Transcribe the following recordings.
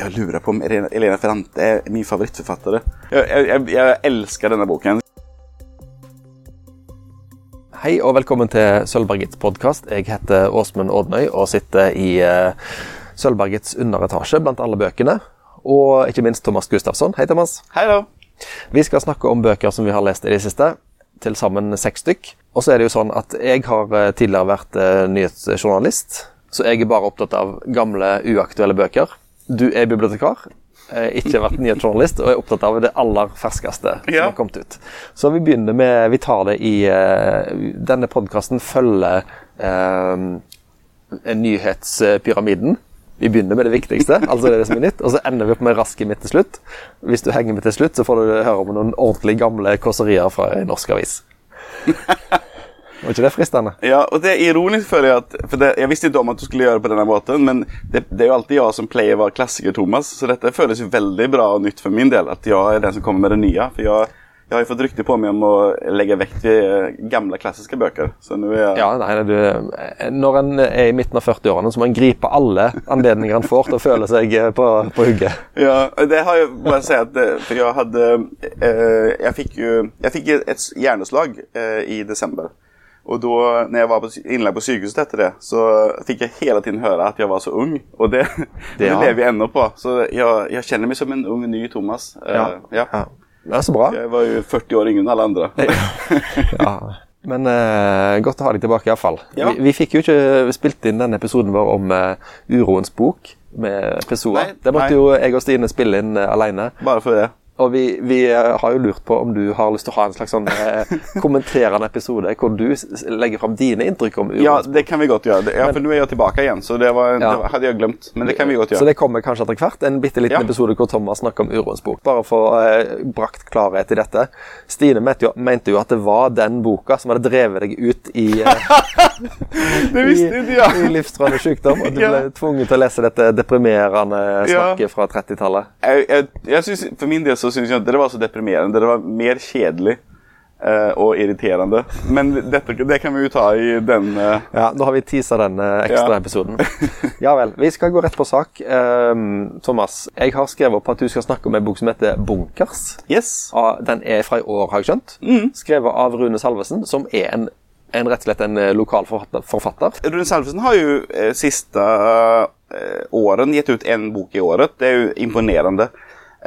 jeg lurer på om Elena, Ferrante er min favorittforfatter. Jeg, jeg, jeg, elsker denne boken. Hei og velkommen til Sølvbergets podkast. Jeg heter Åsmund Ådnøy og sitter i uh, Sølvbergets underetasje blant alle bøkene. Og ikke minst Thomas Gustafsson. Hei, Thomas. Hei da. Vi skal snakke om bøker som vi har lest i det siste. Til sammen seks stykk. Og så er det jo sånn at jeg har eh, tidligere vært uh, nyhetsjournalist, så jeg er bare opptatt av gamle, uaktuelle bøker. Du er bibliotekar, ikke vært nyhetsjournalist og er opptatt av det aller ferskeste som Ja. har kommet ut. Så vi begynner med Vi tar det i eh, Denne podkasten følger eh, nyhetspyramiden. Vi begynner med det viktigste, altså det som er nytt, og så ender vi opp med rask i midt til slutt. Hvis du henger med til slutt, så får du høre om noen ordentlig gamle kåserier fra en norsk avis. Var ikke det fristende? Ja, og det er ironisk føler jeg at For det, jeg visste ikke om at du skulle gjøre det på denne måten, men det, det er jo alltid jeg som pleier å være klassiker, Thomas. Så dette føles jo veldig bra og nytt for min del. At jeg er den som kommer med det nye. For jeg, jeg har jo fått rykte på meg om å legge vekt ved eh, gamle, klassiske bøker. Så nå er Ja, nei, du, Når en er i midten av 40-årene, så må en gripe alle anledninger en får til å føle seg eh, på, på hugget. Ja, det har jeg bare å si at eh, For jeg hadde eh, Jeg fikk jo Jeg fikk et hjerneslag eh, i desember. Og da når jeg var innlagt på sykehuset etter det, så fikk jeg hele tiden høre at jeg var så ung. Og det, det Ja. lever jeg ennå på. Så jeg, jeg kjenner meg som en ung, ny Thomas. Eh, Ja. ja. Ja. Det er så bra. Jeg var jo 40 år yngre enn alle andre. Ja. Men uh, godt å ha deg tilbake, iallfall. Ja. Vi, vi fikk jo ikke spilt inn denne episoden vår om uh, Uroens bok med Pessoa. Nei, Det måtte nei. jo jeg og Stine spille inn uh, alene. Bare for det. Og vi, vi eh, har jo lurt på om du har lyst til å ha en slags sånn eh, kommenterende episode hvor du legger fram dine inntrykk om Uroens Ja, det kan vi godt gjøre. Ja, for nå er jeg tilbake igjen, så det, var, Ja. det hadde jeg glemt. Men det kan vi godt gjøre. Så det kommer kanskje etter hvert. En bitte liten Ja. episode hvor Thomas snakker om Uroens bok. Bare for å eh, brakt klarhet i dette. Stine mente jo, mente jo at det var den boka som hadde drevet deg ut i eh, Det visste ikke i, livstruende sykdom. Og du Ja. ble tvunget til å lese dette deprimerende Ja. snakket fra 30-tallet. jeg, jeg, jeg synes, For min del så syns jeg ikke dere var så deprimerende. Dere var mer kjedelig eh, og irriterende. Men dette, det kan vi jo ta i den eh, Ja, Nå har vi teasa den eh, ekstra Ja. episoden. Ja vel. Vi skal gå rett på sak. Um, Thomas, jeg har skrevet opp at du skal snakke om en bok som heter Bunkers. Yes. Ah, Den er fra i år, har jeg skjønt. Mm. Skrevet av Rune Salvesen, som er en, en rett og slett en eh, lokal forfatter. Rune Salvesen har jo eh, siste eh, åren gitt ut en bok i året. Det er jo imponerende.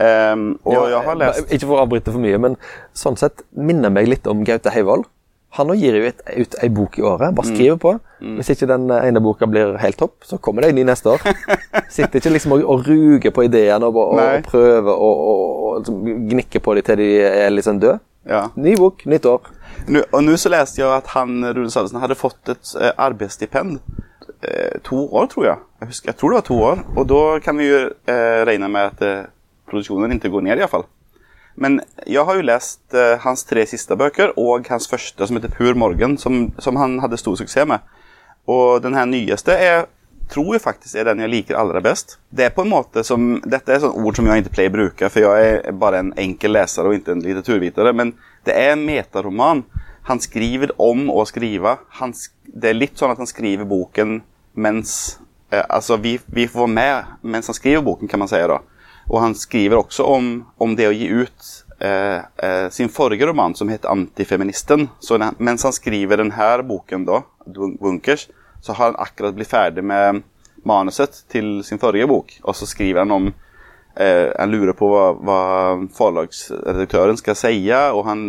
Ehm, og Ja, jeg har lest eh, Ikke for å avbryte for mye, men sånn sett minner meg litt om Gaute Heivold. Han òg gir jo et, ut ei bok i året. Mm. Bare skriver på. Hvis ikke den ene boka blir helt topp, så kommer det en ny neste år. Sitter ikke liksom og, og ruger på ideene og, og, og prøver og, liksom gnikke på dem til de er liksom døde. ja. Ny bok, nytt år. Nu, og nå så leste jeg at han, Rune Salvesen hadde fått et eh, arbeidsstipend. Eh, to år, tror jeg. Jeg, husker, jeg tror det var to år. Og da kan vi jo eh, regne med at eh, produksjonen ikke går ned, iallfall. Men jeg har jo lest eh, hans tre siste bøker og hans første, som heter Pur Morgen, som, som han hadde stor suksess med. Og den her nyeste er, tror jeg faktisk er den jeg liker aller best. Det er på en måte som, Dette er sånn ord som jeg ikke pleier å bruke, for jeg er bare en enkel leser og ikke en litteraturvitere. Men det er en metaroman. Han skriver om å skrive. Han, det er litt sånn at han skriver boken mens eh, Altså, vi, vi får være med mens han skriver boken, kan man si. da. Og han skriver også om, om det å gi ut eh, eh, sin forrige roman, som heter 'Antifeministen'. Så den, mens han skriver denne boken, da, 'Bunkers', så har han akkurat blitt ferdig med manuset til sin forrige bok. Og så skriver han om eh, Han lurer på hva, hva forlagsredaktøren skal si, og han,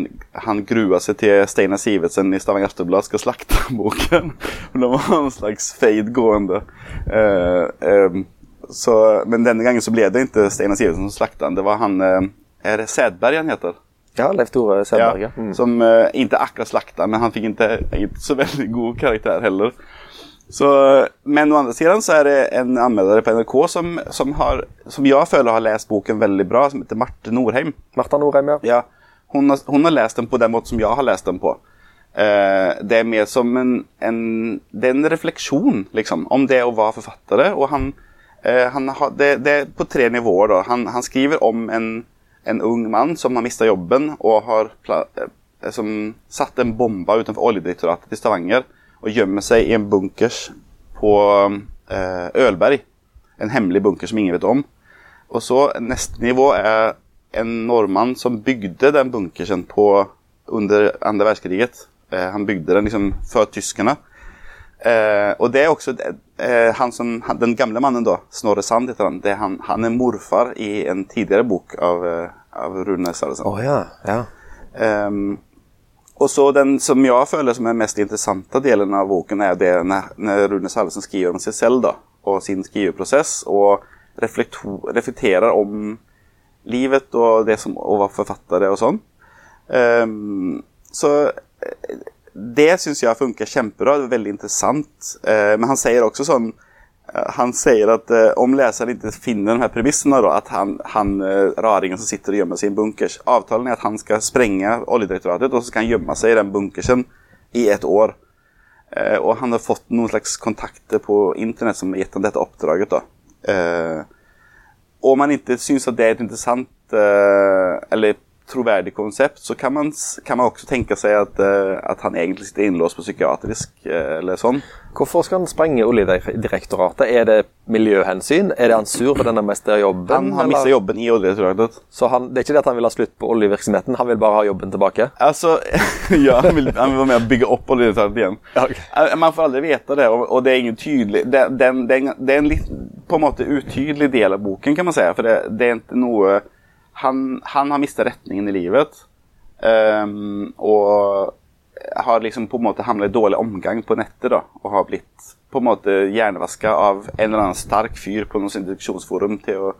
han gruer seg til Steinar Sivertsen i Stavanger Aftenblad skal slakte boken. Det de har en slags fade gående. Eh, eh, så, men denne gangen så ble det ikke Steinar Sivertsen som slakta han. Det var han eh, Er det Sædberg han heter? Ja, Leif Tore Sædberg. Ja. Mm. Som uh, ikke akkurat slakta, men han fikk ikke, ikke så veldig god karakter heller. Så, men å andre siden så er det en anmeldere på NRK som, som, har, som jeg føler har lest boken veldig bra, som heter Marte Norheim. Martha Norheim, ja. Ja, hun, har, hun, har lest den på den måten som jeg har lest den på. Uh, det er mer som en, en, det er en refleksjon liksom, om det å være forfatter. Og han har, det, det er på tre nivåer. Da. Han, han skriver om en, en ung mann som har mistet jobben og har eh, som satt en bombe utenfor Oljedirektoratet i Stavanger og gjemmer seg i en bunkers på eh, Ølberg. En hemmelig bunker som ingen vet om. Og så neste nivå er en nordmann som bygde den bunkersen på under andre verdenskriget. Eh, han bygde den liksom for tyskerne. Eh, og det er også eh, han som, Den gamle mannen, da, Snorre Sand heter han. Det er han, han er morfar i en tidligere bok av, eh, av Rune Salvesen. Oh, ja. ja. Um, og så den som jeg føler som er mest interessante delen av boken, er det når, når Rune Salvesen skriver om seg selv da, og sin skriveprosess, og reflekterer om livet og det som å være forfatter og sånn. Um, så eh, det syns jeg funker kjempebra. Det er veldig interessant. Eh, men han sier også sånn eh, Han sier at eh, om leseren ikke finner de her premissene, at han, han raringen som sitter og gjemmer seg i en bunkers Avtalen er at han skal sprenge Oljedirektoratet, og så skal han gjemme seg i den bunkersen i et år. Og han har fått noen slags kontakter på internett som har gitt ham dette oppdraget. da. Om man ikke syns at det er et interessant eller troverdig konsept, så kan man, kan man også tenke seg at, eh, at han egentlig sitter innlåst på psykiatrisk eh, eller sånn. Hvorfor skal han sprenge Oljedirektoratet? Er det miljøhensyn? Er det han sur for denne har jobben? Han har mistet jobben i Oljedirektoratet. Så han, det er ikke det at han vil ha slutt på oljevirksomheten, han vil bare ha jobben tilbake? Altså, ja, han vil, han vil være med å bygge opp Oljedirektoratet igjen. Okay. Man får aldri vite det, og, og det er ingen tydelig det, det, det, det er en litt på en måte utydelig del av boken, kan man si. For det, det er ikke noe Han, han har mistet retningen i livet. Um, og har liksom på en måte hamnet i dårlig omgang på nettet. da, Og har blitt på en måte hjernevaska av en eller annen sterk fyr på noe introduksjonsforum til å,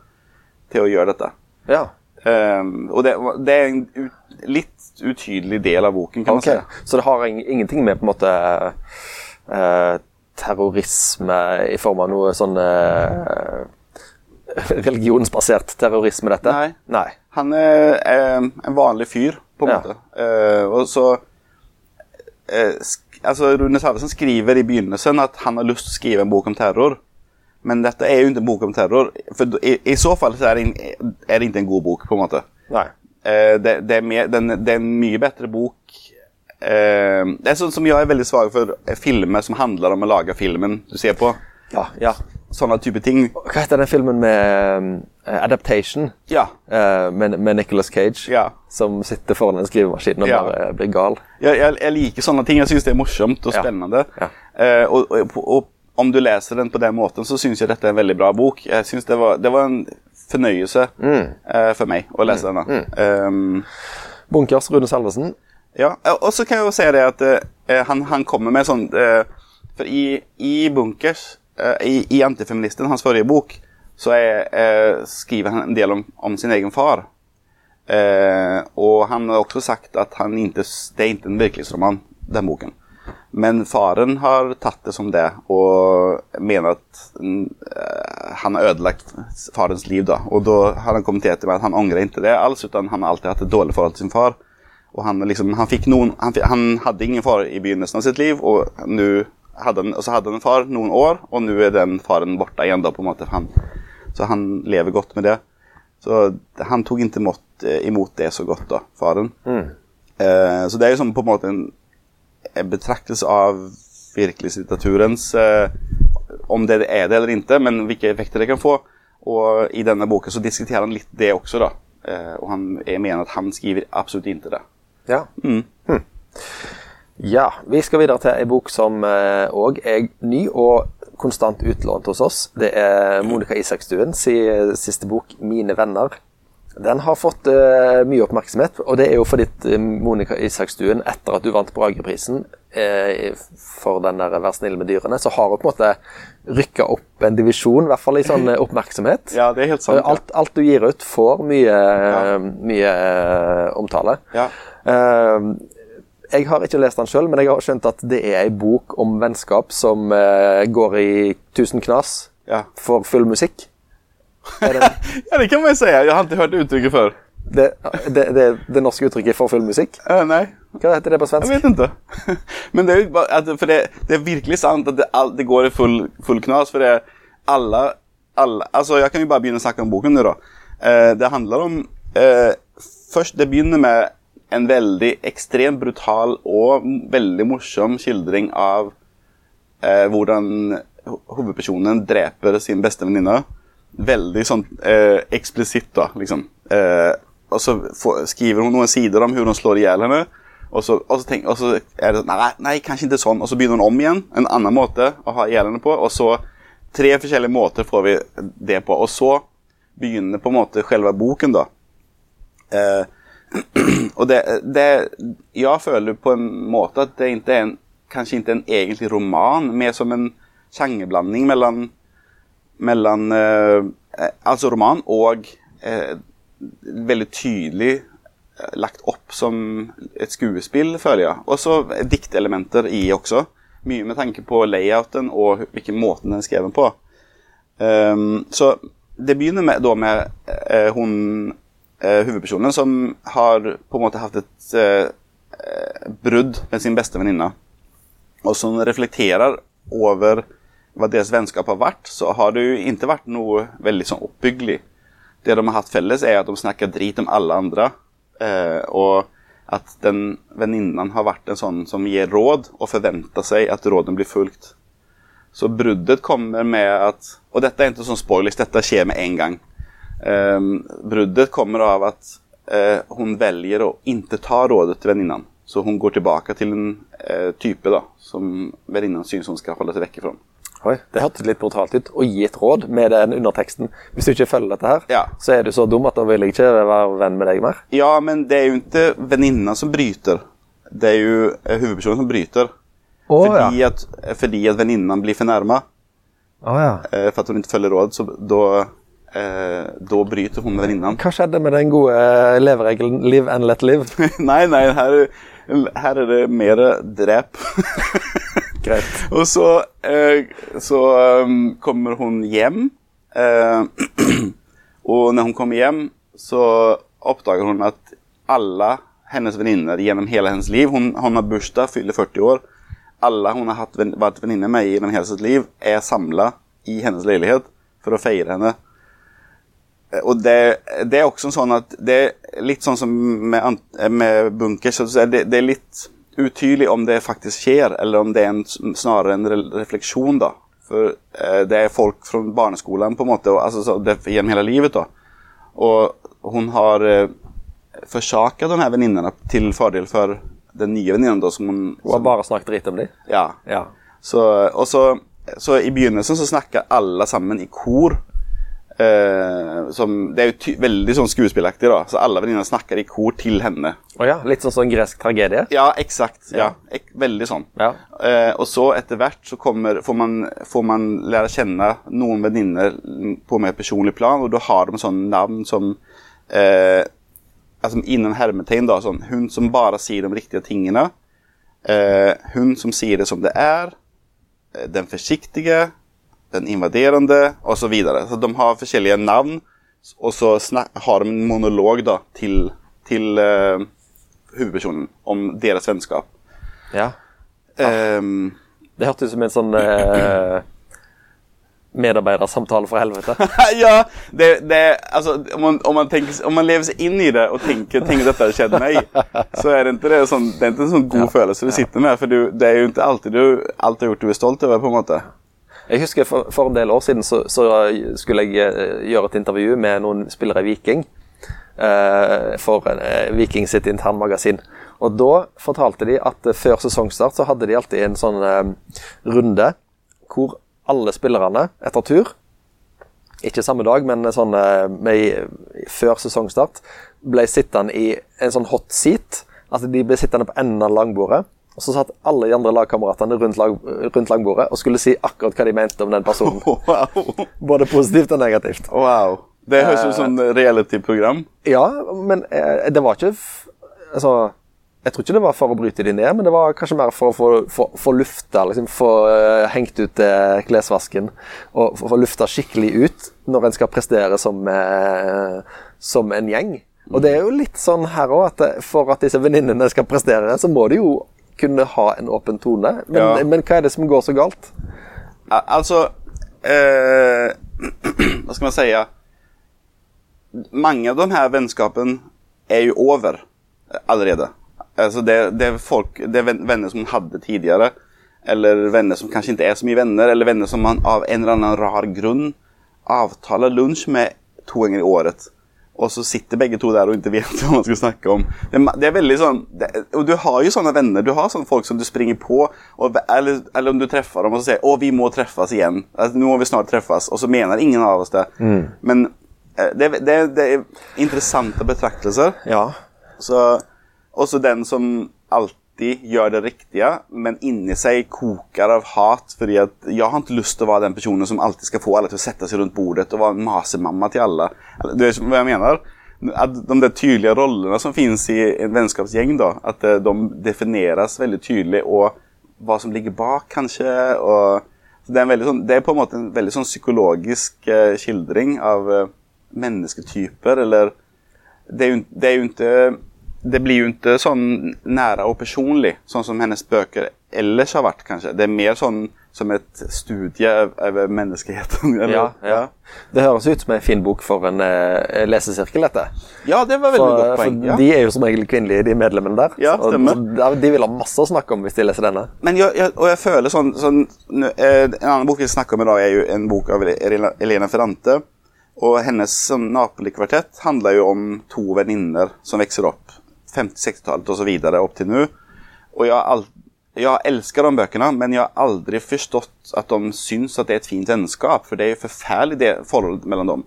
til å gjøre dette. Ja. Um, og det, det er en ut, litt utydelig del av boken, kan okay. man si. Så det har ingenting med på en måte uh, terrorisme i form av noe sånn eh, religionsbasert terrorisme, dette? Nei. Nei. Han er eh, en vanlig fyr, på en Ja. måte. Eh, og så eh, altså Rune Salvesen skriver i begynnelsen at han har lyst til å skrive en bok om terror. Men dette er jo ikke en bok om terror. For i, i så fall så er det, en, er det ikke en god bok, på en måte. Nei. Eh, det, det, er mer, den, det er en mye bedre bok eh, Det er sånn som jeg er veldig svak for filmer som handler om å lage filmen du ser på. Ja, ja. Sånne type ting. Hva heter den filmen med eh, Adaptation? Ja. Uh, med, med Nicolas Cage, Ja. som sitter foran en skrivemaskin og Ja. bare blir gal. Ja, jeg, jeg liker sånne ting. Jeg syns det er morsomt og spennende. Ja. Eh, og, og, og om du leser den på den måten, så syns jeg dette er en veldig bra bok. Jeg synes det, var, det var en fornøyelse eh, for meg å lese denne. Um, Bunkers, Rune Salvesen. ja, og så kan jeg jo si det at han, han kommer med sånn For i, i Bunkers, i, i Antifeministen, hans forrige bok, så er, eh, skriver han en del om, om sin egen far. Eh, og han har også sagt at han ikke, det er ikke en virkelighetsroman, den boken. Men faren har tatt det som det, og mener at mm, eh, han har ødelagt farens liv. da. Og da har han kommentert med at han angrer ikke det alls, utan han har alltid hatt et dårlig forhold til sin far. Og han, liksom, han, fikk noen, han, han hadde ingen far i begynnelsen av sitt liv, og, nu hadde han, og så hadde han en far noen år, og nå er den faren borte igjen. da, på en måte. Han, så han lever godt med det. Så han tok ikke imot, imot det så godt, da, faren. Eh, så det er jo som på en måte en, en betraktelse av virkelighetslitteraturens eh, Om det er det eller ikke, men hvilke effekter det kan få. Og i denne boken så diskuterer han litt det også, da. Eh, og han jeg mener at han skriver absolutt ikke det. Ja. Hm. Ja, vi skal videre til ei bok som òg er ny og konstant utlånt hos oss. Det er Monica Isakstuen sin siste bok 'Mine venner'. Den har fått eh, mye oppmerksomhet, og det er jo fordi eh, Monica Isakstuen, etter at du vant Brageprisen eh, for den der 'Vær snill med dyrene', så har hun på en måte rykka opp en divisjon, i hvert fall i sånn eh, oppmerksomhet. Ja, det er helt sant. ja. Alt, alt du gir ut, får mye, mye eh, omtale. Ja. Jeg har ikke lest den sjøl, men jeg har skjønt at det er ei bok om vennskap som eh, går i tusen knas Ja. for full musikk. Det ja, det kan man jo si. Jeg har ikke hørt uttrykket før. det, det, det, det norske uttrykket for full musikk? Uh, nei, Hva heter det på svensk? jeg vet ikke. Men det er bare for det, det er virkelig sant at det, det går i full, full knas. For det er alle, alle Altså, jeg kan jo bare begynne å snakke om boken nå, da. Eh, det handler om eh, Først, det begynner med en veldig ekstremt brutal og veldig morsom skildring av eh, hvordan hovedpersonen dreper sin beste venninne. veldig sånn eh, eksplisitt, da, liksom. Eh, og så får, skriver hun noen sider om hvordan hun slår i hjel henne. Og så, og, så tenk, og så er det sånn nei, nei, kanskje ikke sånn. Og så begynner hun om igjen. En annen måte å ha i henne på. Og så tre forskjellige måter får vi det på. Og så begynner på en måte selve boken, da. Eh, og det, det Jeg føler på en måte at det ikke er en, kanskje ikke en egentlig roman, mer som en sjangerblanding mellom, mellom eh, Altså roman og eh, veldig tydelig eh, lagt opp som et skuespill, føler jeg. Og så diktelementer i også. Mye med tanke på layouten og hvilken måte den er skrevet på. Um, så det begynner med, da med uh, hun hovedpersonen som har på en måte hatt et eh, brudd med sin beste venninne. Og som reflekterer over hva deres vennskap har vært, så har det jo ikke vært noe veldig sånn oppbyggelig det de har hatt felles, er at de snakker drit om alle andre. Eh, og at den venninnen har vært en sånn som gir råd, og forventer seg at råden blir fulgt. Så bruddet kommer med at Og dette er ikke sånn spoilers, dette skjer med en gang. Eh, bruddet kommer av at eh, hun velger å ikke ta rådet til venninnen. Så hun går tilbake til en eh, type da, som venninnen syns hun skal holde seg vekk fra. Oi, Det hørtes litt brutalt ut. Å gi et råd med den underteksten. Hvis du ikke følger dette her, Ja. så er du så dum at da vil jeg ikke være venn med deg mer. Ja, men det er jo ikke venninna som bryter. Det er jo eh, hovedpersonen som bryter. Oh, fordi, at, fordi at venninna blir fornærma Oh, ja. eh, for at hun ikke følger råd, så da, eh, da bryter hun med venninnan. Hva skjedde med den gode eh, leveregelen 'live and let live'? nei, nei, her, her er det mer drep. Greit. Og så, eh, så um, kommer hun hjem. Eh, og når hun kommer hjem, så oppdager hun at alle hennes venninner gjennom hele hennes liv Hun, hun har bursdag, fyller 40 år. Alle hun har hatt, vært venninne med gjennom hele sitt liv, er samla i hennes leilighet for å feire henne. Eh, Og det, det er også sånn at det er litt sånn som med, ant- med bunkers. Det, det er litt utydelig om det faktisk skjer, eller om det er en, snarere en refleksjon. da. For eh, det er folk fra barneskolen på en måte, og, altså, så det, gjennom hele livet. da. Og hun har eh, forsaket de her venninnene til fordel for den nye venninnen. da, som hun... Hun har bare snakket dritt om dem. Ja, Ja. så, og så, så i begynnelsen så snakker alle sammen i kor. Eh, som, det er jo ty veldig sånn skuespillaktig, da. Så alle venninnene snakker i kor til henne. Oh ja, Litt sånn sånn gresk tragedie? Ja, eksakt. Ja. Ja. Veldig sånn. Ja. Eh, og så etter hvert så kommer, får, man, får man lære kjenne noen venninner på mer personlig plan, og da har de sånne navn som eh, altså Innen hermetegn, da. Sånn, hun som bare sier de riktige tingene. Eh, hun som sier det som det er. Eh, den forsiktige. Den invaderende, og så videre. Så de har forskjellige navn, og så har de en monolog da til, til uh, hovedpersonen om deres vennskap. ja. Ehm, Det hørtes ut som en sånn uh, medarbeidersamtale for helvete. ja, det, det altså, om, man, om, man tenker, om man lever seg inn i det og tenker tenker dette har skjedd meg, så er det ikke det sånn, det er ikke en sånn god følelse du sitter med. For du, det er jo ikke alltid du alt har gjort du er stolt over, på en måte. Jeg husker For, for en del år siden så, så skulle jeg eh, gjøre et intervju med noen spillere i Viking. eh, for eh, Viking sitt internmagasin. Og da fortalte de at eh, før sesongstart så hadde de alltid en sånn eh, runde hvor alle spillerne etter tur ikke samme dag, men sånn eh, med, før sesongstart, ble sittende i en sånn hot seat. Altså De ble sittende på enden av langbordet. Og så satt alle de andre lagkameratene rundt, lag, rundt langbordet og skulle si akkurat hva de mente om den personen. Wow. Både positivt og negativt. wow. Det høres ut som et reality-program. Ja, men eh, det var ikke Altså, jeg tror ikke det var for å bryte de ned, men det var kanskje mer for å få, få, få lufta, liksom, få uh, hengt ut uh, klesvasken. Og få, lufta skikkelig ut når en skal prestere som, uh, som en gjeng. Og det er jo litt sånn her òg, at eh, for at disse venninnene skal prestere, så må de jo kunne ha en åpen tone. Men, Ja. men hva er det som går så galt? Altså eh, Hva skal man si? Mange av de her vennskapene er jo over allerede. Altså det, det, er folk, det er venner som man hadde tidligere. Eller venner som kanskje ikke er så mye venner, eller venner som man av en eller annen rar grunn avtaler lunsj med to ganger i året. Og så sitter begge to der og ikke vet hva man skal snakke om. Det, det er veldig sånn det, Og du har jo sånne venner. Du har sånne folk som du springer på, og, eller, eller om du treffer dem og så sier 'Å, vi må treffes igjen'. Altså, 'Nå må vi snart treffes', og så mener ingen av oss det. Men eh, det, det, det er interessante betraktelser. Ja. Så, også den som alltid gjør det riktige, men inni seg koker av hat fordi at jeg har ikke lyst til å være den personen som alltid skal få alle til å sette seg rundt bordet og være en masemamma til alle. Du vet hva jeg mener? At de der tydelige rollene som finnes i en vennskapsgjeng, da, at eh, de defineres veldig tydelig, og hva som ligger bak, kanskje. og det, er veldig det er på en måte en veldig sånn psykologisk eh, skildring av eh, mennesketyper, eller det er, jo, det er jo ikke Det blir jo ikke sånn nære og personlig, sånn som hennes bøker ellers har vært, kanskje. Det er mer sånn som et studie av menneskeheten. Eller? Ja, ja. Det høres ut som en fin bok for en eh, lesesirkel, dette. ja, det var veldig For, godt for poeng. Ja. de er jo som regel kvinnelige, de medlemmene der. Ja, stemmer. så de vil ha masse å snakke om hvis de leser denne. Men jeg, jeg, og jeg føler sånn, sånn eh, En annen bok vi snakker om i dag, er jo en bok av Elena, Ferrante. Og hennes Napoli-kvartett handler jo om to venninner som vokser opp 50-60-tallet og så videre opp til nå. Og jeg, har jeg elsker de bøkene, men jeg har aldri forstått at de syns at det er et fint vennskap. For det er jo forferdelig det forholdet mellom dem.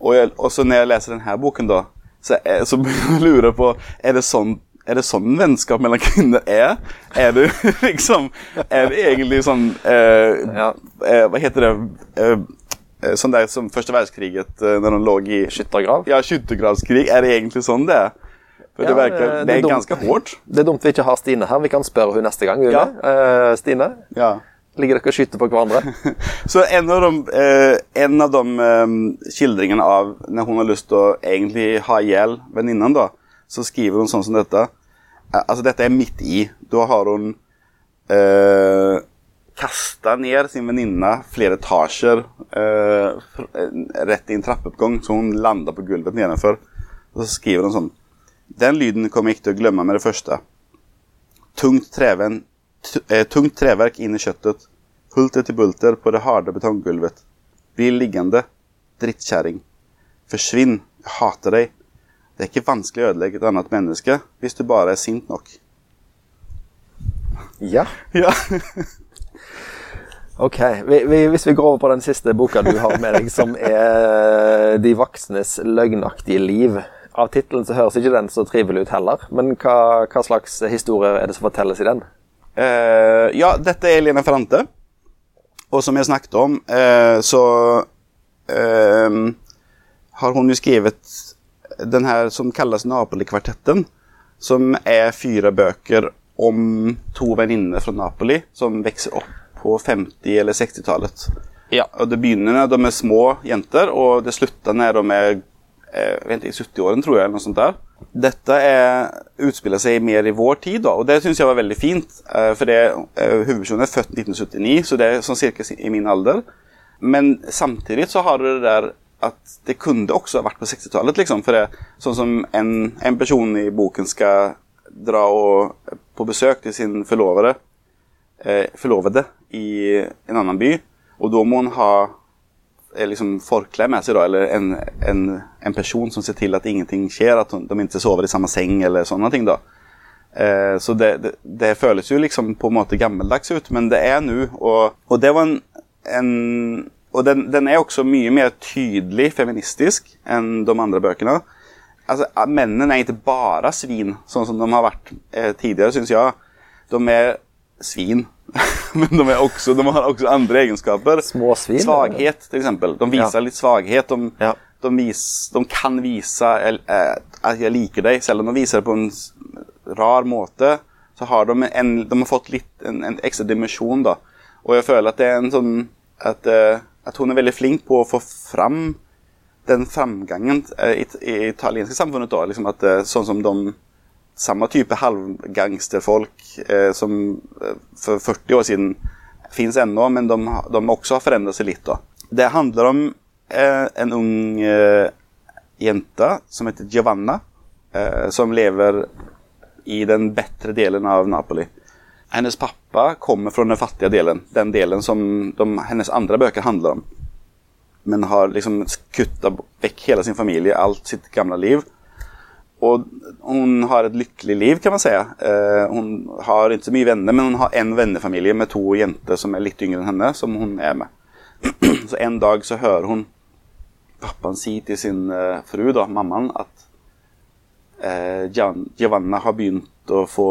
Og, jeg, og så når jeg leser denne boken, da, så, er, så begynner jeg på Er det sånn er det sånn vennskap mellom kvinner er? Er det liksom Er det egentlig sånn eh, Ja. eh, Hva heter det eh, eh, Sånn der som første verdenskriget, eh, når de lå i Skyttergrav. Ja, skyttergravskrig. Er det egentlig sånn det er? For det Ja, eh, Det det er er dumt. ganske hårdt. Det er dumt vi ikke har Stine her. Vi kan spørre hun neste gang. vi Ja. det? Eh, Stine, Ja. ligger dere og skyter på hverandre? Så en av de, uh, en av de um, skildringene av når hun har lyst til å egentlig ha ihjel venninnen, da, så skriver hun sånn som dette. Uh, altså, dette er midt i. Da har hun uh, kasta ned sin venninne flere etasjer eh, eh, rett i en trappeoppgang, så hun lander på gulvet nedenfor. Og så skriver hun sånn Den lyden kommer jeg ikke til å glemme med det første. Tungt, treven, eh, tungt treverk inn i kjøttet. Hulter til bulter på det harde betonggulvet. Bli liggende, drittkjerring. Forsvinn, jeg hater deg. Det er ikke vanskelig å ødelegge et annet menneske hvis du bare er sint nok. Ja. Ja. Ok. Vi, vi, hvis vi går over på den siste boka du har med deg, som er 'De voksnes løgnaktige liv'. Av tittelen så høres ikke den så trivelig ut heller, men hva, hva slags historier er det som fortelles i den? Uh, ja, dette er Elina Ferrante. Og som jeg snakket om, uh, så uh, har hun jo skrevet den her som kalles Napoli-kvartetten. Som er fire bøker om to venninner fra Napoli som vokser opp på 50- eller 60-tallet. Ja. Og det begynner når de er små jenter, og det slutter når de er eh, vet ikke, i 70-årene, tror jeg. eller noe sånt der. Dette er, utspiller seg mer i vår tid, da, og det syns jeg var veldig fint. eh, For det, eh, hovedpersonen er født 1979, så det er sånn cirka i min alder. Men samtidig så har du det der at det kunne også ha vært på 60-tallet. Liksom, for det, sånn som en, en person i boken skal dra og, på besøk til sin forlovede, eh, forlovede i en annen by, og da må hun ha eh, liksom forkle med seg, da, eller en, en, en person som ser til at ingenting skjer, at de ikke sover i samme seng eller sånne ting. da. Eh, så det, det, det føles jo liksom på en måte gammeldags ut, men det er nå. Og, og det var en, en Og den, den er også mye mer tydelig feministisk enn de andre bøkene. Altså, Mennene er ikke bare svin, sånn som de har vært eh, tidligere, syns jeg. De er svin, men de, også, de har også andre egenskaper. Små svin? Svaghet, eksempel. De viser Ja. litt svaghet. De, Ja. de, vis, de kan vise eh, at jeg liker deg, selv om de viser det på en rar måte. Så har de, en, de har fått litt, en, en ekstra dimensjon, da. Og jeg føler at det er en sånn at, eh, at hun er veldig flink på å få fram den framgangen eh, i, i italienske samfunnet. da, liksom at Sånn som de samme type halvgangsterfolk eh, som eh, for 40 år siden finnes ennå, men de, de også har forandret seg litt. da. Det handler om eh, en ung eh, jente som heter Giovanna, eh, som lever i den bedre delen av Napoli. Hennes pappa kommer fra den fattige delen, den delen som de, hennes andre bøker handler om. men har liksom kutta vekk hele sin familie, alt sitt gamle liv. Og hun har et lykkelig liv, kan man si. Eh, hun har ikke så mye venner, men hun har en vennefamilie med to jenter som er litt yngre enn henne, som hun er med. så en dag så hører hun pappaen si til sin eh, fru, da, mammaen, at uh, Giovanna har begynt å få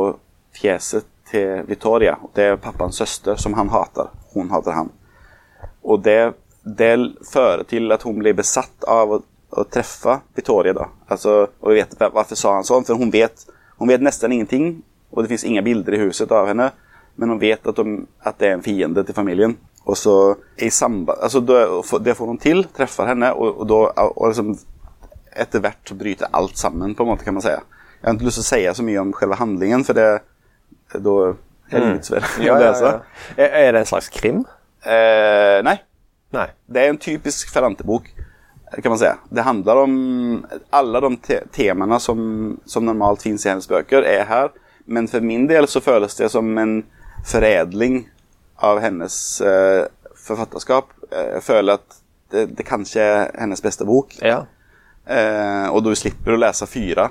fjeset til Vittoria. Det er pappaens søster, som han hater. Hun hater han. Og det, det fører til at hun blir besatt av å treffe Victoria. da. Altså, og vet Hvorfor sa han sånn? For hun vet, hun vet nesten ingenting, og det fins ingen bilder i huset av henne. Men hun vet at, de, at det er en fiende til familien. Og så i samband, altså Det får hun til, treffer henne, og, og, da, og liksom, etter hvert så bryter alt sammen, på en måte, kan man si. Jeg har ikke lyst til å si så mye om selve handlingen, for det da mm. ja, å lese. Er det en slags krim? Eh, nei. nei. Det er en typisk Ferrante-bok kan man säga. Det handler om alle de te temana som, som, normalt finnes i hennes bøker, er her. Men for min del så føles det som en förädling av hennes eh, forfatterskap. Jag jeg føler at det, det kanskje er hennes beste bok. Ja. Eh, och du slipper å lese fyra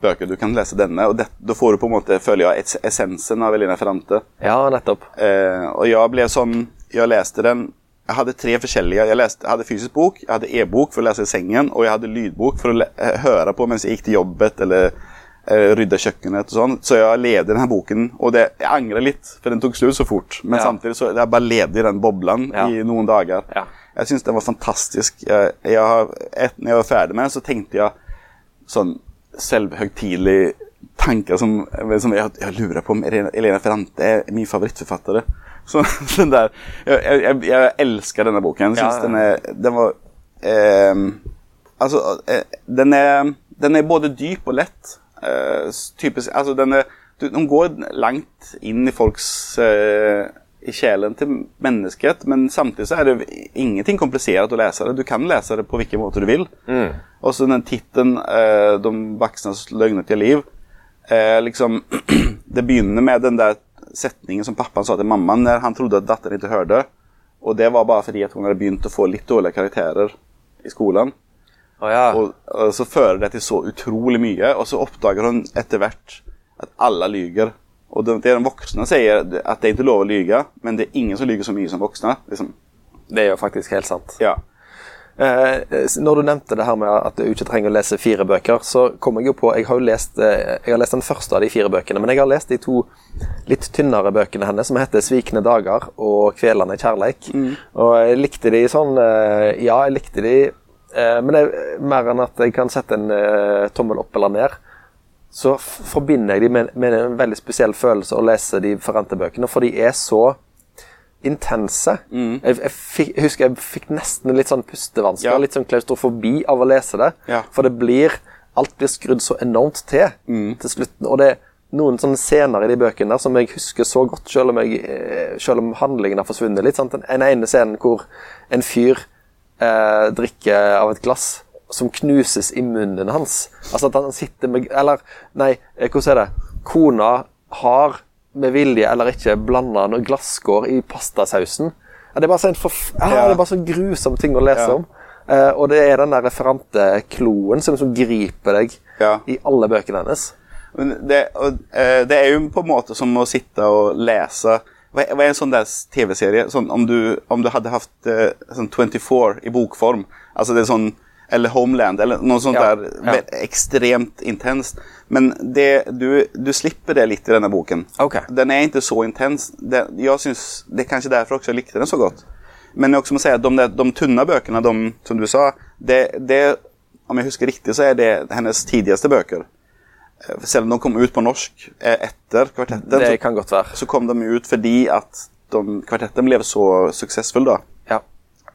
bøker. Du kan lese denne, og da får du på en måte, føler jeg, essensen av Elina Ferrante. Ja, nettopp. Eh, og jeg ble sånn Jeg leste den jeg hadde tre forskjellige. Jeg, leste, jeg hadde fysisk bok, jeg hadde e-bok for å lese i sengen, og jeg hadde lydbok for å eh, høre på mens jeg gikk til jobbet eller uh, rydda kjøkkenet. og sånn. Så jeg levde denne boken, og det, jeg angrer litt, for den tok slutt så fort. Men ja. samtidig så jeg bare levde i den boblen ja. i noen dager. Ja. Jeg syns den var fantastisk. Jeg, jeg et, når jeg var ferdig med den, så tenkte jeg sånn selvhøytidelig tanker som, som jeg, jeg, lurer på om Elena Ferrante er min favorittforfatter. Så den der Jeg, jeg, jeg elsker denne boken. Jeg syns ja, ja. den er Den var eh, Altså, eh, den er, den er både dyp og lett. Eh, typisk Altså, den er Den går langt inn i folks eh, i sjelen til mennesket, men samtidig så er det ingenting komplisert å lese det. Du kan lese det på hvilken måte du vil. Mm. Og så den tittelen eh, 'De voksnes løgnete liv' eh, liksom, Det begynner med den der setningen som pappaen sa til mammaen når han trodde at datteren ikke hørte. Og det var bare fordi at hun hadde begynt å få litt dårlige karakterer i skolen. Oh, ja. og, og, så fører det til så utrolig mye, og så oppdager hun etter hvert at alle lyver. Og det, det de voksne sier, at det er ikke lov å lyve, men det er ingen som lyver så mye som voksne. Liksom. Det er jo faktisk helt sant. Ja. Eh, når du nevnte det her med at du ikke trenger å lese fire bøker, så kom jeg jo på Jeg har jo lest, eh, jeg har lest den første av de fire bøkene, men jeg har lest de to litt tynnere bøkene hennes, som heter 'Svikne dager' og 'Kvelende kjærleik'. Mm. Og jeg likte de sånn eh, Ja, jeg likte de, eh, men det er mer enn at jeg kan sette en tommel opp eller ned. Så forbinder jeg de med, med en veldig spesiell følelse å lese de forrente bøkene, for de er så intense. Mm. Jeg, jeg, fikk, jeg, husker jeg fikk nesten litt sånn pustevansker, ja. litt sånn klaustrofobi av å lese det. Ja. For det blir Alt blir skrudd så enormt til mm. til slutten. Og det er noen sånne scener i de bøkene der som jeg husker så godt, selv om, jeg, eh, selv om handlingen har forsvunnet litt. Sant? En ene scenen hvor en fyr eh, drikker av et glass som knuses i munnen hans. Altså at han sitter med Eller, nei, eh, hvordan er det? Kona har med vilje eller ikke blanda noe glasskår i pastasausen. Ja, det, er bare sånn ja, det er bare så grusom ting å lese om. Uh, og det er den der referantekloen som, som griper deg i alle bøkene hennes. Det, og, uh, det, er jo på en måte som å sitte og lese Hva er en sånn TV-serie sånn, om, om, du hadde hatt uh, sånn 24 i bokform? Altså det er sånn eller Homeland, eller noe sånt ja, der ja. ekstremt intenst. Men det, du, du, slipper det litt i denne boken. Okay. Den er ikke så intens. Det, jeg synes, det er kanskje derfor også jeg likte den så godt. Men jeg også må si at de, de, de tynne bøkene, de, som du sa det, det, Om jeg husker riktig, så er det hennes tidligste bøker. Selv om de kom ut på norsk eh, etter Kvartetten, det kan godt være. så kom de ut fordi at de, Kvartetten ble så suksessfull. da. Ja.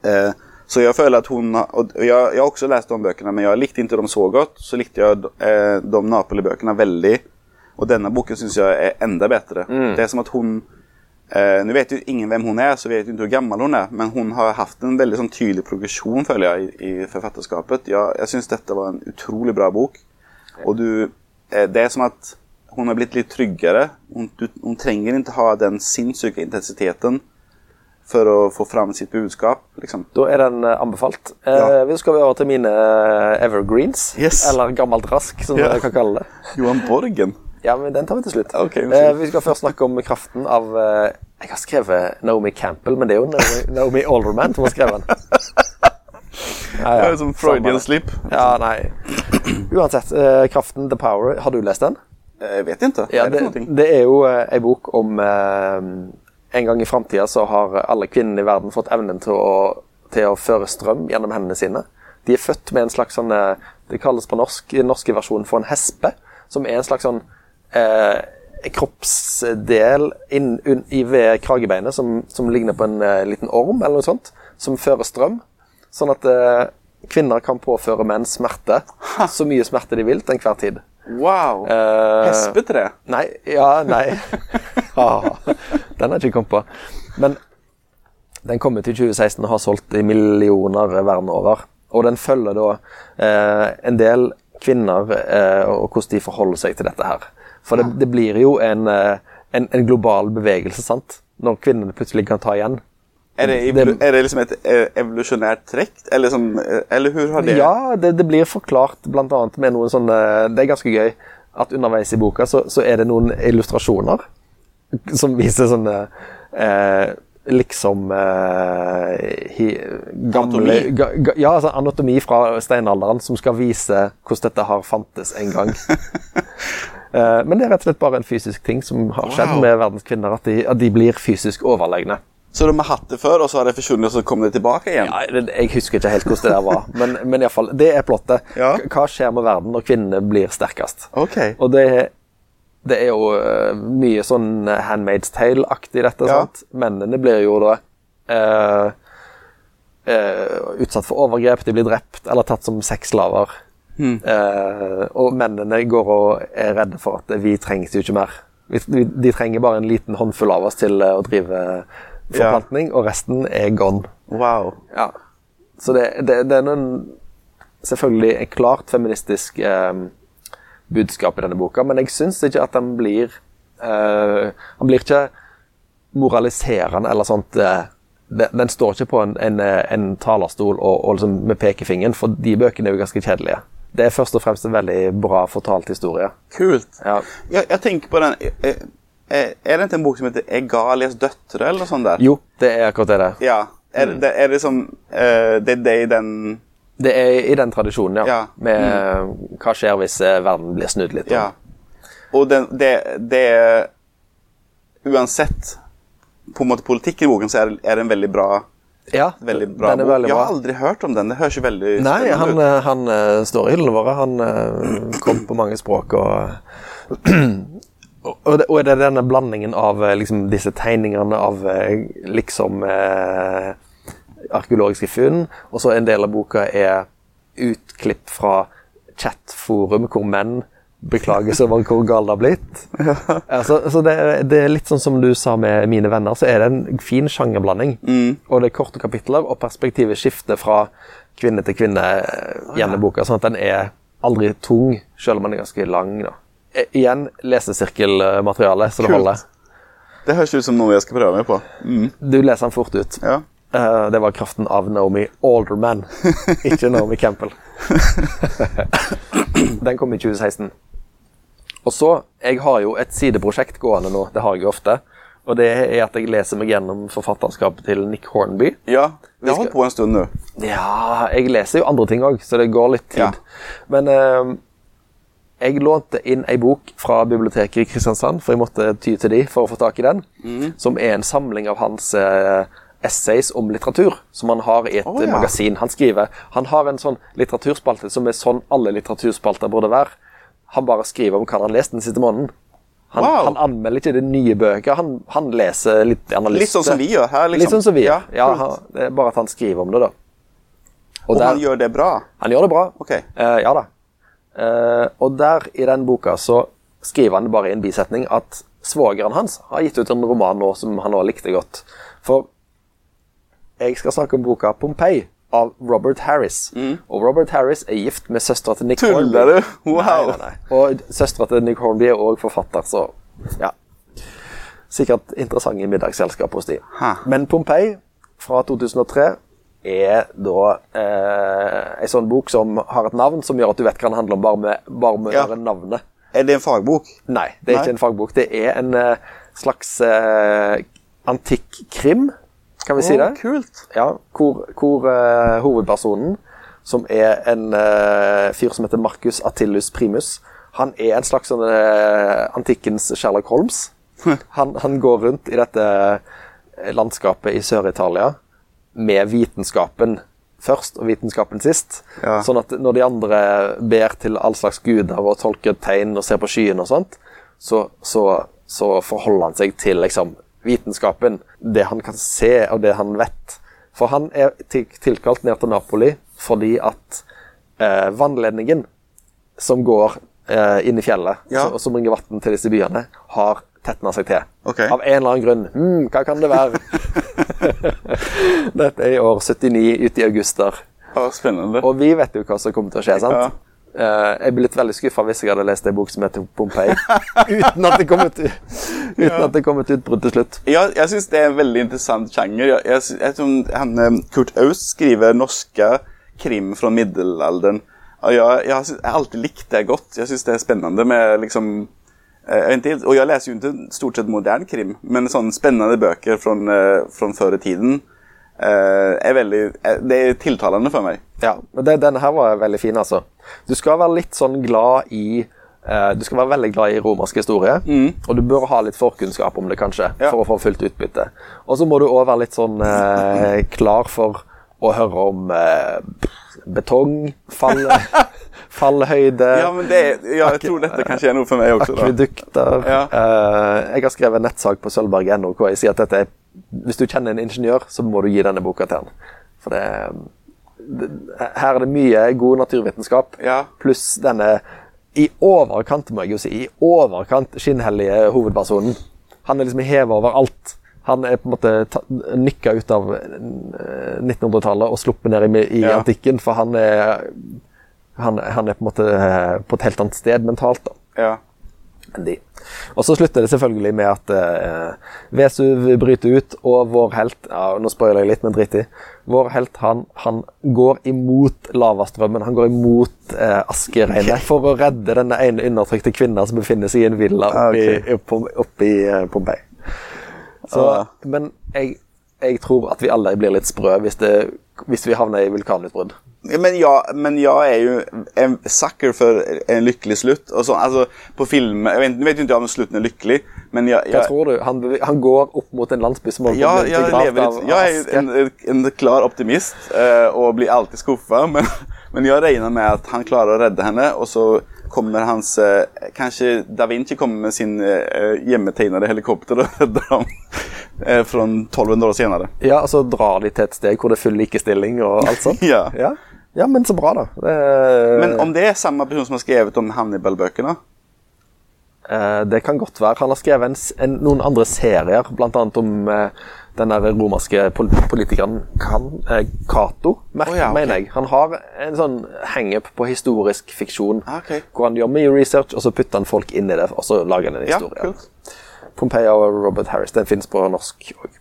Eh, så jeg føler at hun og jeg, jeg har også lest de bøkene, men jeg likte ikke dem så godt. Så likte jeg eh, de Napoli-bøkene veldig. Og denne boken syns jeg er enda bedre. Mm. Det er som at hun eh, Nå vet jo ingen hvem hun er, så vet jo ikke hvor gammel hun er, men hun har hatt en veldig sånn, tydelig progresjon, føler jeg, i, i forfatterskapet. Jeg, jeg syns dette var en utrolig bra bok. Og du eh, Det er som at hun har blitt litt tryggere. Hun, du, hun trenger ikke ha den sinnssyke intensiteten for å få fram sitt budskap, liksom. Da er den eh, anbefalt. Eh, Ja. Vi skal vi over til mine eh, evergreens. Yes. Eller gammelt rask, som Ja. jeg kan kalle det. Johan Borgen. Ja, men den tar vi til slutt. Okay, vi eh, vi skal først snakke om kraften av eh, Jeg har skrevet Naomi Campbell, men det er jo Naomi, Naomi Alderman som har skrevet den. Ja, Det ja, er som samme Freudian slip. Ja, nei. Uansett, eh, kraften The Power, har du lest den? Jeg vet ikke. Ja, det det, det er jo eh, ei bok om eh, En gang i framtida så har alle kvinnene i verden fått evnen til å, til å føre strøm gjennom hendene sine. De er født med en slags sånn eh, Det kalles på norsk, i den norske versjonen for en hespe, som er en slags sånn eh, kroppsdel inn, un, i, ved kragebeinet som, som ligner på en eh, liten orm, eller noe sånt, som fører strøm. Sånn at eh, kvinner kan påføre menn smerte, så mye smerte de vil, til enhver tid. Wow! Uh, Hespetre. Nei, ja, nei. Ah, den har jeg ikke kommet på. Men den kom ut i 2016 og har solgt i millioner verden over. Og den følger da eh, en del kvinner eh, og hvordan de forholder seg til dette her. For det, det blir jo en, eh, en, en global bevegelse, sant? Når kvinnene plutselig kan ta igjen. Er det, er det liksom et eh, evolusjonært trekk? Eller, som, eh, eller hvor har det Ja, det, det blir forklart blant annet med noen sånne Det er ganske gøy at underveis i boka så, så er det noen illustrasjoner som viser sånne eh, Liksom eh, hi, gamle Anatomi? ga, ga, Ja, altså anatomi fra steinalderen som skal vise hvordan dette har fantes en gang. Eh, men det er rett og slett bare en fysisk ting som har skjedd Wow. med verdens kvinner. At de, at de blir fysisk overlegne. Så de har hatt det før, og så har det forsvunnet, og så kom det tilbake igjen? Ja, jeg husker ikke helt hvordan det der var, men, men i alle fall, det er plottet. Ja. Hva skjer med verden når kvinnene blir sterkest? Ok. Og det, det er jo øh, mye sånn Handmaid's Tale-aktig, dette. Ja. sant? Mennene blir jo da øh, øh, utsatt for overgrep, de blir drept eller tatt som sexslaver. Hmm. Eh, og mennene går og er redde for at vi trengs jo ikke mer. Vi, vi, de trenger bare en liten håndfull av oss til eh, å drive forplantning, og resten er gone. Wow. Ja. Så det, det, det er noen, selvfølgelig et klart feministisk eh, budskap i denne boka, men jeg syns ikke at den blir eh, Han blir ikke moraliserende eller sånt. eh, den står ikke på en, en, en talerstol og, og liksom med pekefingeren, for de bøkene er jo ganske kjedelige. Det er først og fremst en veldig bra fortalt historie. Kult. Ja. Jeg, jeg tenker på den jeg, eh, Er det ikke en bok som heter 'Egalias døtre', eller sånt der? Jo, det er akkurat det det er. Ja. Er, det, er det som uh, Det er det i den Det er i den tradisjonen, ja. Ja. Med hva skjer hvis eh, verden blir snudd litt. Ja. Og den, det, det er Uansett på en måte politikken i boken, så er det, er det en veldig bra, Ja, veldig bra den er bok. veldig Jeg har aldri hørt om den. Det høres jo veldig Nei, spennende han, ut. Nei, han eh, står i hyllene våre. Han eh, kom på mange språk og Og det, og det er denne blandingen av eh, liksom, disse tegningene av eh, liksom eh, arkeologiske funn, og så en del av boka er utklipp fra chatforum hvor menn beklages over hvor galt det har blitt. Altså, så det, det er litt sånn som du sa med mine venner, så er det en fin sjangerblanding. Og det er korte kapitler, og perspektivet skifter fra kvinne til kvinne eh, gjennom boka, sånn at den er aldri tung, selv om den er ganske lang. da. Eh, igjen lesesirkelmateriale, så det Kult. holder. Det høres ut som noe jeg skal prøve meg på. Mm. Du leser den fort ut. Ja. Uh, det var kraften av Naomi Alderman, ikke Naomi Campbell. Den kom i 2016. Og så, Jeg har jo et sideprosjekt gående nå, det har jeg jo ofte. Og det er at jeg leser meg gjennom forfatterskapet til Nick Hornby. ja. Vi har holdt på en stund nå. Ja, jeg leser jo andre ting òg, så det går litt tid. Ja. Men eh, jeg lånte inn ei bok fra biblioteket i Kristiansand, for jeg måtte ty til de for å få tak i den. mm. Som er en samling av hans eh, essays om litteratur, som han har i et oh, ja. magasin. Han skriver Han har en sånn litteraturspalte som er sånn alle litteraturspalter burde være. Han bare skriver om hva han har lest den siste måneden. Han, Wow. han anmelder ikke de nye bøker, han, han leser litt analyse. Litt sånn som vi gjør her. Liksom. Litt sånn som vi gjør. Ja, ja han, det er bare at han skriver om det, da. Og der- han gjør det bra. han gjør det bra. Ok. Uh, ja da. Eh, og der i den boka så skriver han bare i en bisetning at svogeren hans har gitt ut en roman nå som han også likte godt. For jeg skal snakke om boka 'Pompeii' av Robert Harris. Og Robert Harris er gift med søstera til Nick Mm. Tuller Hornby. du? Wow. Nei, nei, nei. Og søstera til Nick Hornby er òg forfatter, så ja. Sikkert interessante middagsselskap hos de. Ha. Men Pompeii fra 2003 er da eh, ei sånn bok som har et navn som gjør at du vet hva den handler om, bare med, bare med Ja. navnet. Er det en fagbok? Nei, det er Nei. ikke en fagbok. Det er en eh, slags eh, antikk-krim, kan vi si det? Kult. Ja, hvor, hvor eh, hovedpersonen, som er en eh, fyr som heter Marcus Attillus Primus, han er en slags sånn eh, antikkens Sherlock Holmes. Han, han går rundt i dette eh, landskapet i Sør-Italia med vitenskapen først og vitenskapen sist. Ja. Sånn at når de andre ber til all slags guder og tolker tegn og ser på skyen og sånt, så, så, så forholder han seg til liksom vitenskapen, det han kan se og det han vet. For han er tilkalt ned til Napoli fordi at eh, vannledningen som går eh, inn i fjellet, Ja. og som bringer vann til disse byene, har tetna seg til. Okay. Av en eller annen grunn. Hmm, hva kan det være? Dette er i år 79 ute i auguster spennende. Og vi vet jo hva som kommer til å skje, sant? Ja. Uh, jeg ble litt veldig skuffa hvis jeg hadde lest en bok som heter Pompeii, uten at det kom et, uten et utbrudd til slutt. Ja, jeg syns det er en veldig interessant sjanger. Jeg, jeg, jeg tror han, eh, Kurt Aust skriver norske krim fra middelalderen. Og jeg, jeg har alltid likt det godt. Jeg syns det er spennende med liksom eh, helt, Og jeg leser jo ikke stort sett modern krim, men sånne spennende bøker fra, eh, fra før i tiden eh, er veldig Det er tiltalende for meg. Ja, men det, denne her var veldig fin, altså. Du skal være litt sånn glad i uh, Du skal være veldig glad i romersk historie, og du bør ha litt forkunnskap om det, kanskje, Ja. for å få fullt utbytte. Og så må du òg være litt sånn uh, klar for å høre om eh, betong, fall, fallhøyde Ja, men det, ja, jeg tror dette kanskje er noe for meg også. Akvedukter. Ja. Eh, jeg har skrevet en nettsak på sølvberg.no hvor jeg sier at dette er Hvis du kjenner en ingeniør, så må du gi denne boka til han. For det, det Her er det mye god naturvitenskap, Ja. pluss denne i overkant, må jeg jo si, i overkant skinnhellige hovedpersonen. Han er liksom heva over alt. Han er på en måte nikka ut av eh, 1900-tallet og sluppet ned i, i Ja. antikken, for han er han, han er på en måte eh, på et helt annet sted mentalt. da Ja. enn de. Og så slutter det selvfølgelig med at eh, Vesuv bryter ut, og vår helt ja, Nå spoiler jeg litt, men drit i. Vår helt han, han går imot lavastrømmen. Han går imot eh, askeregnet for å redde denne ene undertrykte kvinna som befinner seg i en villa oppe Ah, okay. i, oppe, oppe eh, Pompeii. Så. Men jeg, jeg tror at vi alle blir litt sprø hvis, det, hvis vi havner i vulkanutbrudd. Men ja, men ja er jo en sucker for en lykkelig slutt. Så, altså, på film, Jeg vet, vet ju inte om slutten er lykkelig, men jag, Hva tror du? Han, han går opp mot en landsby som holder på å bli begravd av aske? Ja, jeg er en, en klar optimist og och blir alltid skuffa, Men, men jeg regner med at han klarer å redde henne og så kommer hans, eh, kanske Da Vinci kommer med sin eh, hjemmetegnade helikopter og redder ham eh, från 1200 år senere. Ja, og så drar de til et sted hvor det er full likestilling og alt sånt. Ja. ja. Ja, men så bra, da. Det, Men om det er samme person som har skrevet om Hannibal-böckerna? Eh, det kan godt være. Han har skrevet en, en, noen andre serier, bl.a. om eh, den romerske politikeren kan, eh, Cato, mer- oh, ja, okay. mener jeg. Han har en sånn hangup på historisk fiksjon, okay. hvor han gjør mye research, og så putter han folk inn i det, og så lager han en Ja, historie. kult. Pompeii og Robert Harris. Den fins på norsk òg.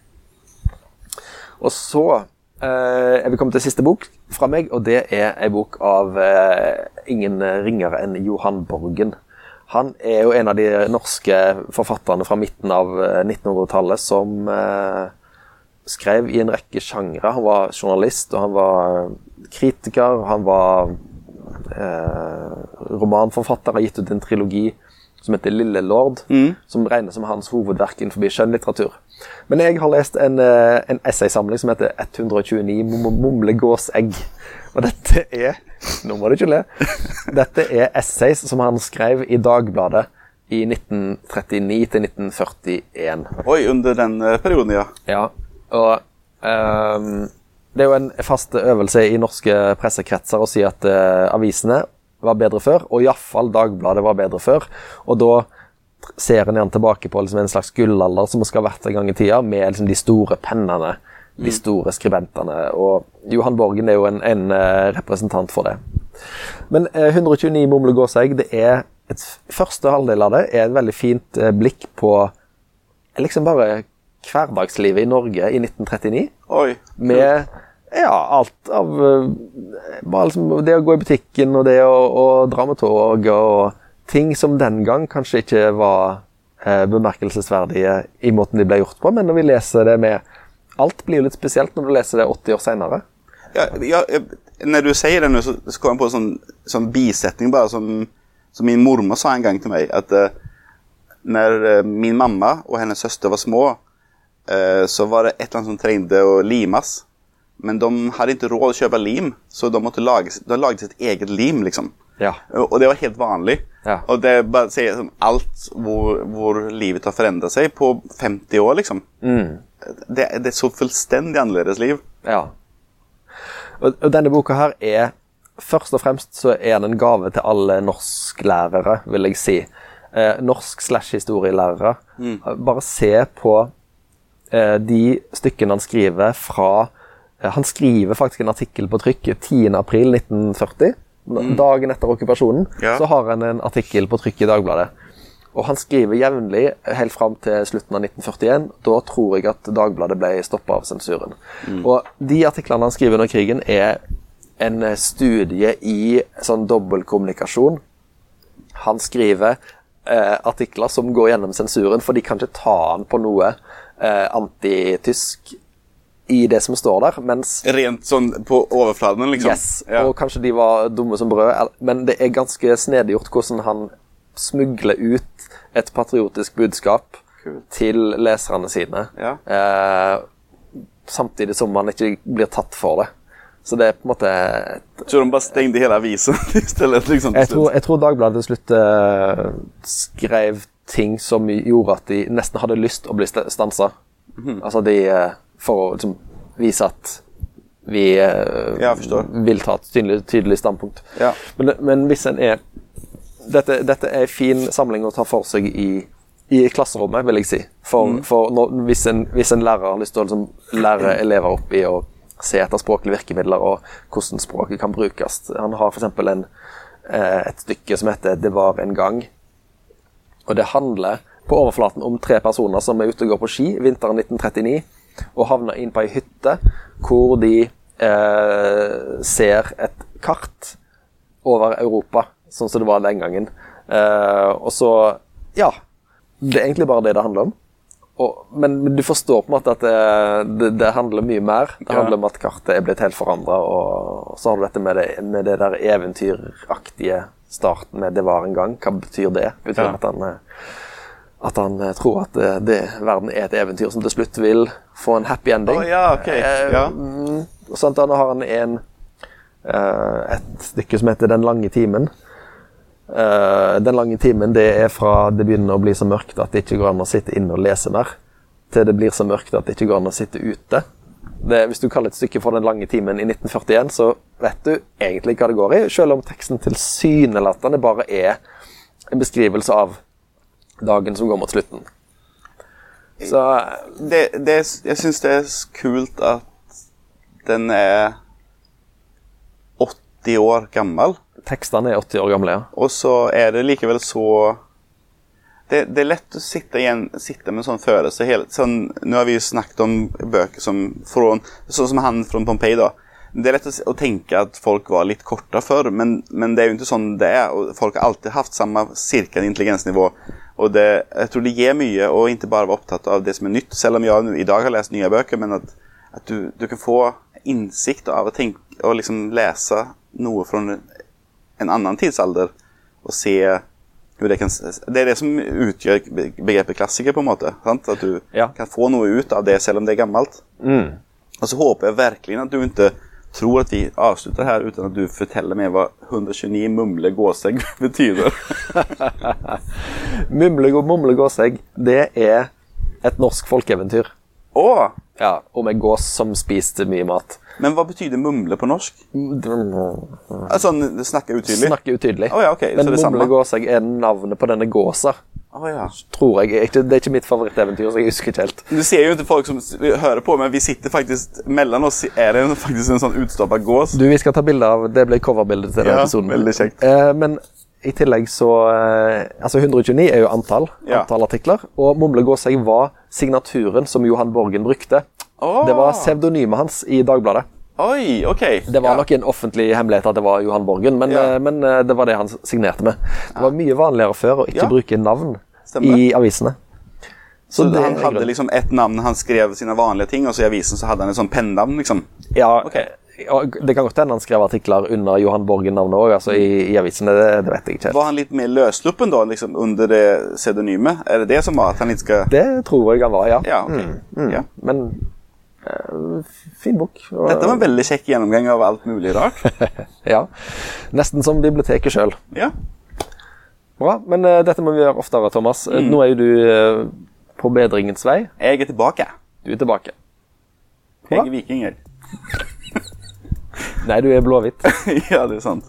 Og så eh, er vi kommet til siste bok fra meg, og det er ei bok av eh, ingen ringere enn Johan Borgen. Han er jo en av de norske forfatterne fra midten av eh, 1900-tallet som eh, skrev i en rekke sjangre. Han var journalist, og han var kritiker, han var eh, romanforfatter, har gitt ut en trilogi som heter Lille Lord, som regnes som hans hovedverk innenfor skjønnlitteratur. Men jeg har lest en, eh, en essaysamling som heter 129 mumlegåsegg. Og dette er Nå må du ikke le. Dette er essays som han skrev i Dagbladet i 1939 til 1941. Oi, under den eh, perioden ja. Ja, og um, det er jo en fast øvelse i norske pressekretser å si at uh, avisene var bedre før, og iallfall Dagbladet var bedre før. Og da ser en gjerne tilbake på liksom en slags gullalder som skal ha vært en gang i tida, med liksom de store pennene, de store skribentene. Og Johan Borgen er jo en, en eh, representant for det. Men eh, 129 Mumle gåsegg, det er et første halvdel av det er et veldig fint eh, blikk på er liksom bare hverdagslivet i Norge i 1939. Oi. Med ja, alt av eh, Bare liksom det å gå i butikken og det å, å dra med tog og ting som den gang kanskje ikke var eh, bemerkelsesverdige i måten de ble gjort på, men når vi leser det med Alt blir jo litt spesielt når du leser det 80 år seinere. Ja, ja, når du sier det nå, så så kom jeg på en sånn, sånn bisetning bare som, som min mormor sa en gang til meg. At eh, når eh, min mamma og hennes søster var små, eh, så var det et eller annet som trengte å limas. Men de hadde ikke råd å kjøpe lim, så de måtte lage, de lagde sitt eget lim. liksom. Ja. Og det var helt vanlig. Ja. Og det bare sier sånn, alt hvor, hvor livet har forandret seg på 50 år, liksom. Det, det er så fullstendig annerledes liv. Ja. Og, og denne boka her er Først og fremst så er den en gave til alle norsklærere, vil jeg si. Eh, norsk slash historielærere. Bare se på eh, de stykkene han skriver fra Han skriver faktisk en artikkel på trykk 10.4.1940. Dagen etter okkupasjonen Ja. så har han en artikkel på trykk i Dagbladet. Og han skriver jevnlig helt fram til slutten av 1941. Da tror jeg at Dagbladet ble stoppa av sensuren. Og de artiklene han skriver under krigen, er en studie i sånn dobbeltkommunikasjon. Han skriver eh, artikler som går gjennom sensuren, for de kan ikke ta han på noe eh, antitysk i det som står der, mens Rent sånn på overflaten, liksom. Yes, Ja. og kanskje de var dumme som brød, men det er ganske snedgjort hvordan han smugler ut et patriotisk budskap cool. til leserne sine. Ja. Eh, samtidig som man ikke blir tatt for det. Så det er på en måte et, Så de bare stengte hele avisen istället? Liksom, jeg, tror, jeg tror Dagbladet til slutt eh, skrev ting som gjorde at de nesten hadde lyst å bli stansa. Mm -hmm. Altså de eh, For å liksom vise at vi eh, vil ta et tydelig, tydelig standpunkt. Ja. Men, men hvis en er dette, dette er en fin samling å ta for seg i, i klasserommet, vil jeg si. For, Mm. for når, hvis, en, hvis en lærer har lyst til å liksom, lære elever opp i å se etter språklige virkemidler og hvordan språket kan brukes Han har f.eks. En, eh, et stykke som heter 'Det var en gang'. Og det handler på overflaten om tre personer som er ute og går på ski vinteren 1939, og havner inn på ei hytte hvor de eh, ser et kart over Europa, sånn som det var den gangen. Eh, og så Ja. Det er egentlig bare det det handler om. Og, men, du forstår på en måte at det, det, det handler mye mer. Det Ja. handler om at kartet er blitt helt forandra, og så har du dette med det, med det der eventyraktige starten med 'det var en gang'. Hva betyr det? Betyr Ja. at han eh, at han eh, tror at det, det, verden er et eventyr som til slutt vil få en happy ending. Oh, ja, ok. Eh, Ja. og sånt, da har han en, eh, et stykke som heter 'Den lange timen'. Eh, den lange timen det er fra det begynner å bli så mørkt at det ikke går an å sitte inne og lese mer, til det blir så mørkt at det ikke går an å sitte ute. Det, hvis du kaller et stykke for Den lange timen i 1941, så vet du egentlig hva det går i, selv om teksten tilsynelatende bare er en beskrivelse av dagen som går mot slutten. Så Det, det, jeg syns det er kult at den er 80 år gammel. tekstene er 80 år gamle, ja. Og så er det likevel så det, det er lett å sitte, igjen, sitte med en sånn følelse hele sånn, Nå har vi jo snakket om bøker som från, Sånn som han fra Pompeii, da. Det er lett å, å tenke at folk var litt korta før, men, men det er jo ikke sånn det er. og Folk har alltid hatt samme cirka intelligensnivå. Og det, jeg tror det gir mye å ikke bare være opptatt av det som er nytt, selv om jeg i dag har lest nye bøker, men at, at du, du kan få innsikt av å tenke og liksom lese noe fra en, en annen tidsalder og se det kan Det er det som utgjør begrepet klassiker, på en måte. Sant? At du Ja. kan få noe ut av det, selv om det er gammelt. Og så håper jeg virkelig at du ikke tror at vi avslutter her uten at du forteller meg hva 129 mumle gåsegg betyr. Mumle, mumle gåsegg, det er et norsk folkeeventyr. Å! Ja, om en gås som spiste mye mat. Men hva betyr mumle på norsk? Altså, snakke utydelig? Snakker utydelig. Oh, ja, ok, Men det mumle gåsegg er navnet på denne gåsa, Å ja. tror jeg. Det er ikke mitt favoritteventyr, så jeg husker ikke helt. Du ser jo ikke folk som hører på, men vi sitter faktisk mellom oss. Er det faktisk en sånn utstoppa gås? Du, vi skal ta bilde av Det ble coverbildet til denne Ja, episoden. veldig kjekt. Eh, men i tillegg så eh, Altså 129 er jo antall, Ja. antall artikler. Og Mumle var signaturen som Johan Borgen brukte. Oh. Det var pseudonymet hans i Dagbladet. Oi, ok. Det var ja. nok en offentlig hemmelighet at det var Johan Borgen, men, Ja. eh, men eh, det var det han signerte med. Det var mye vanligere før å ikke Ja. bruke navn Stemmer. i avisene. Så det han hadde liksom ett navn, han skrev sine vanlige ting, og så i avisen så hadde han et sånn pennnavn? liksom. Ja, okay. ja, Det kan godt hende han skrev artikler under Johan Borgen-navnet òg, altså i, i avisene. Det, det vet jeg ikke helt. Var han litt mer løssluppen da, liksom under det pseudonymet? Er det det som var at han ikke skal Det tror jeg han var, ja. Ja, ok. Ja. Men eh, fin bok. Og- Dette var en veldig kjekk gjennomgang av alt mulig rart. Ja. Nesten som biblioteket sjøl. Ja. Bra. Men uh, dette må vi gjøre oftere, Thomas. Mm. Nå er jo du uh, på bedringens vei. Jeg er tilbake. Du er tilbake. Jeg er viking, jeg. Nei, du er blåhvit. ja, det er sant.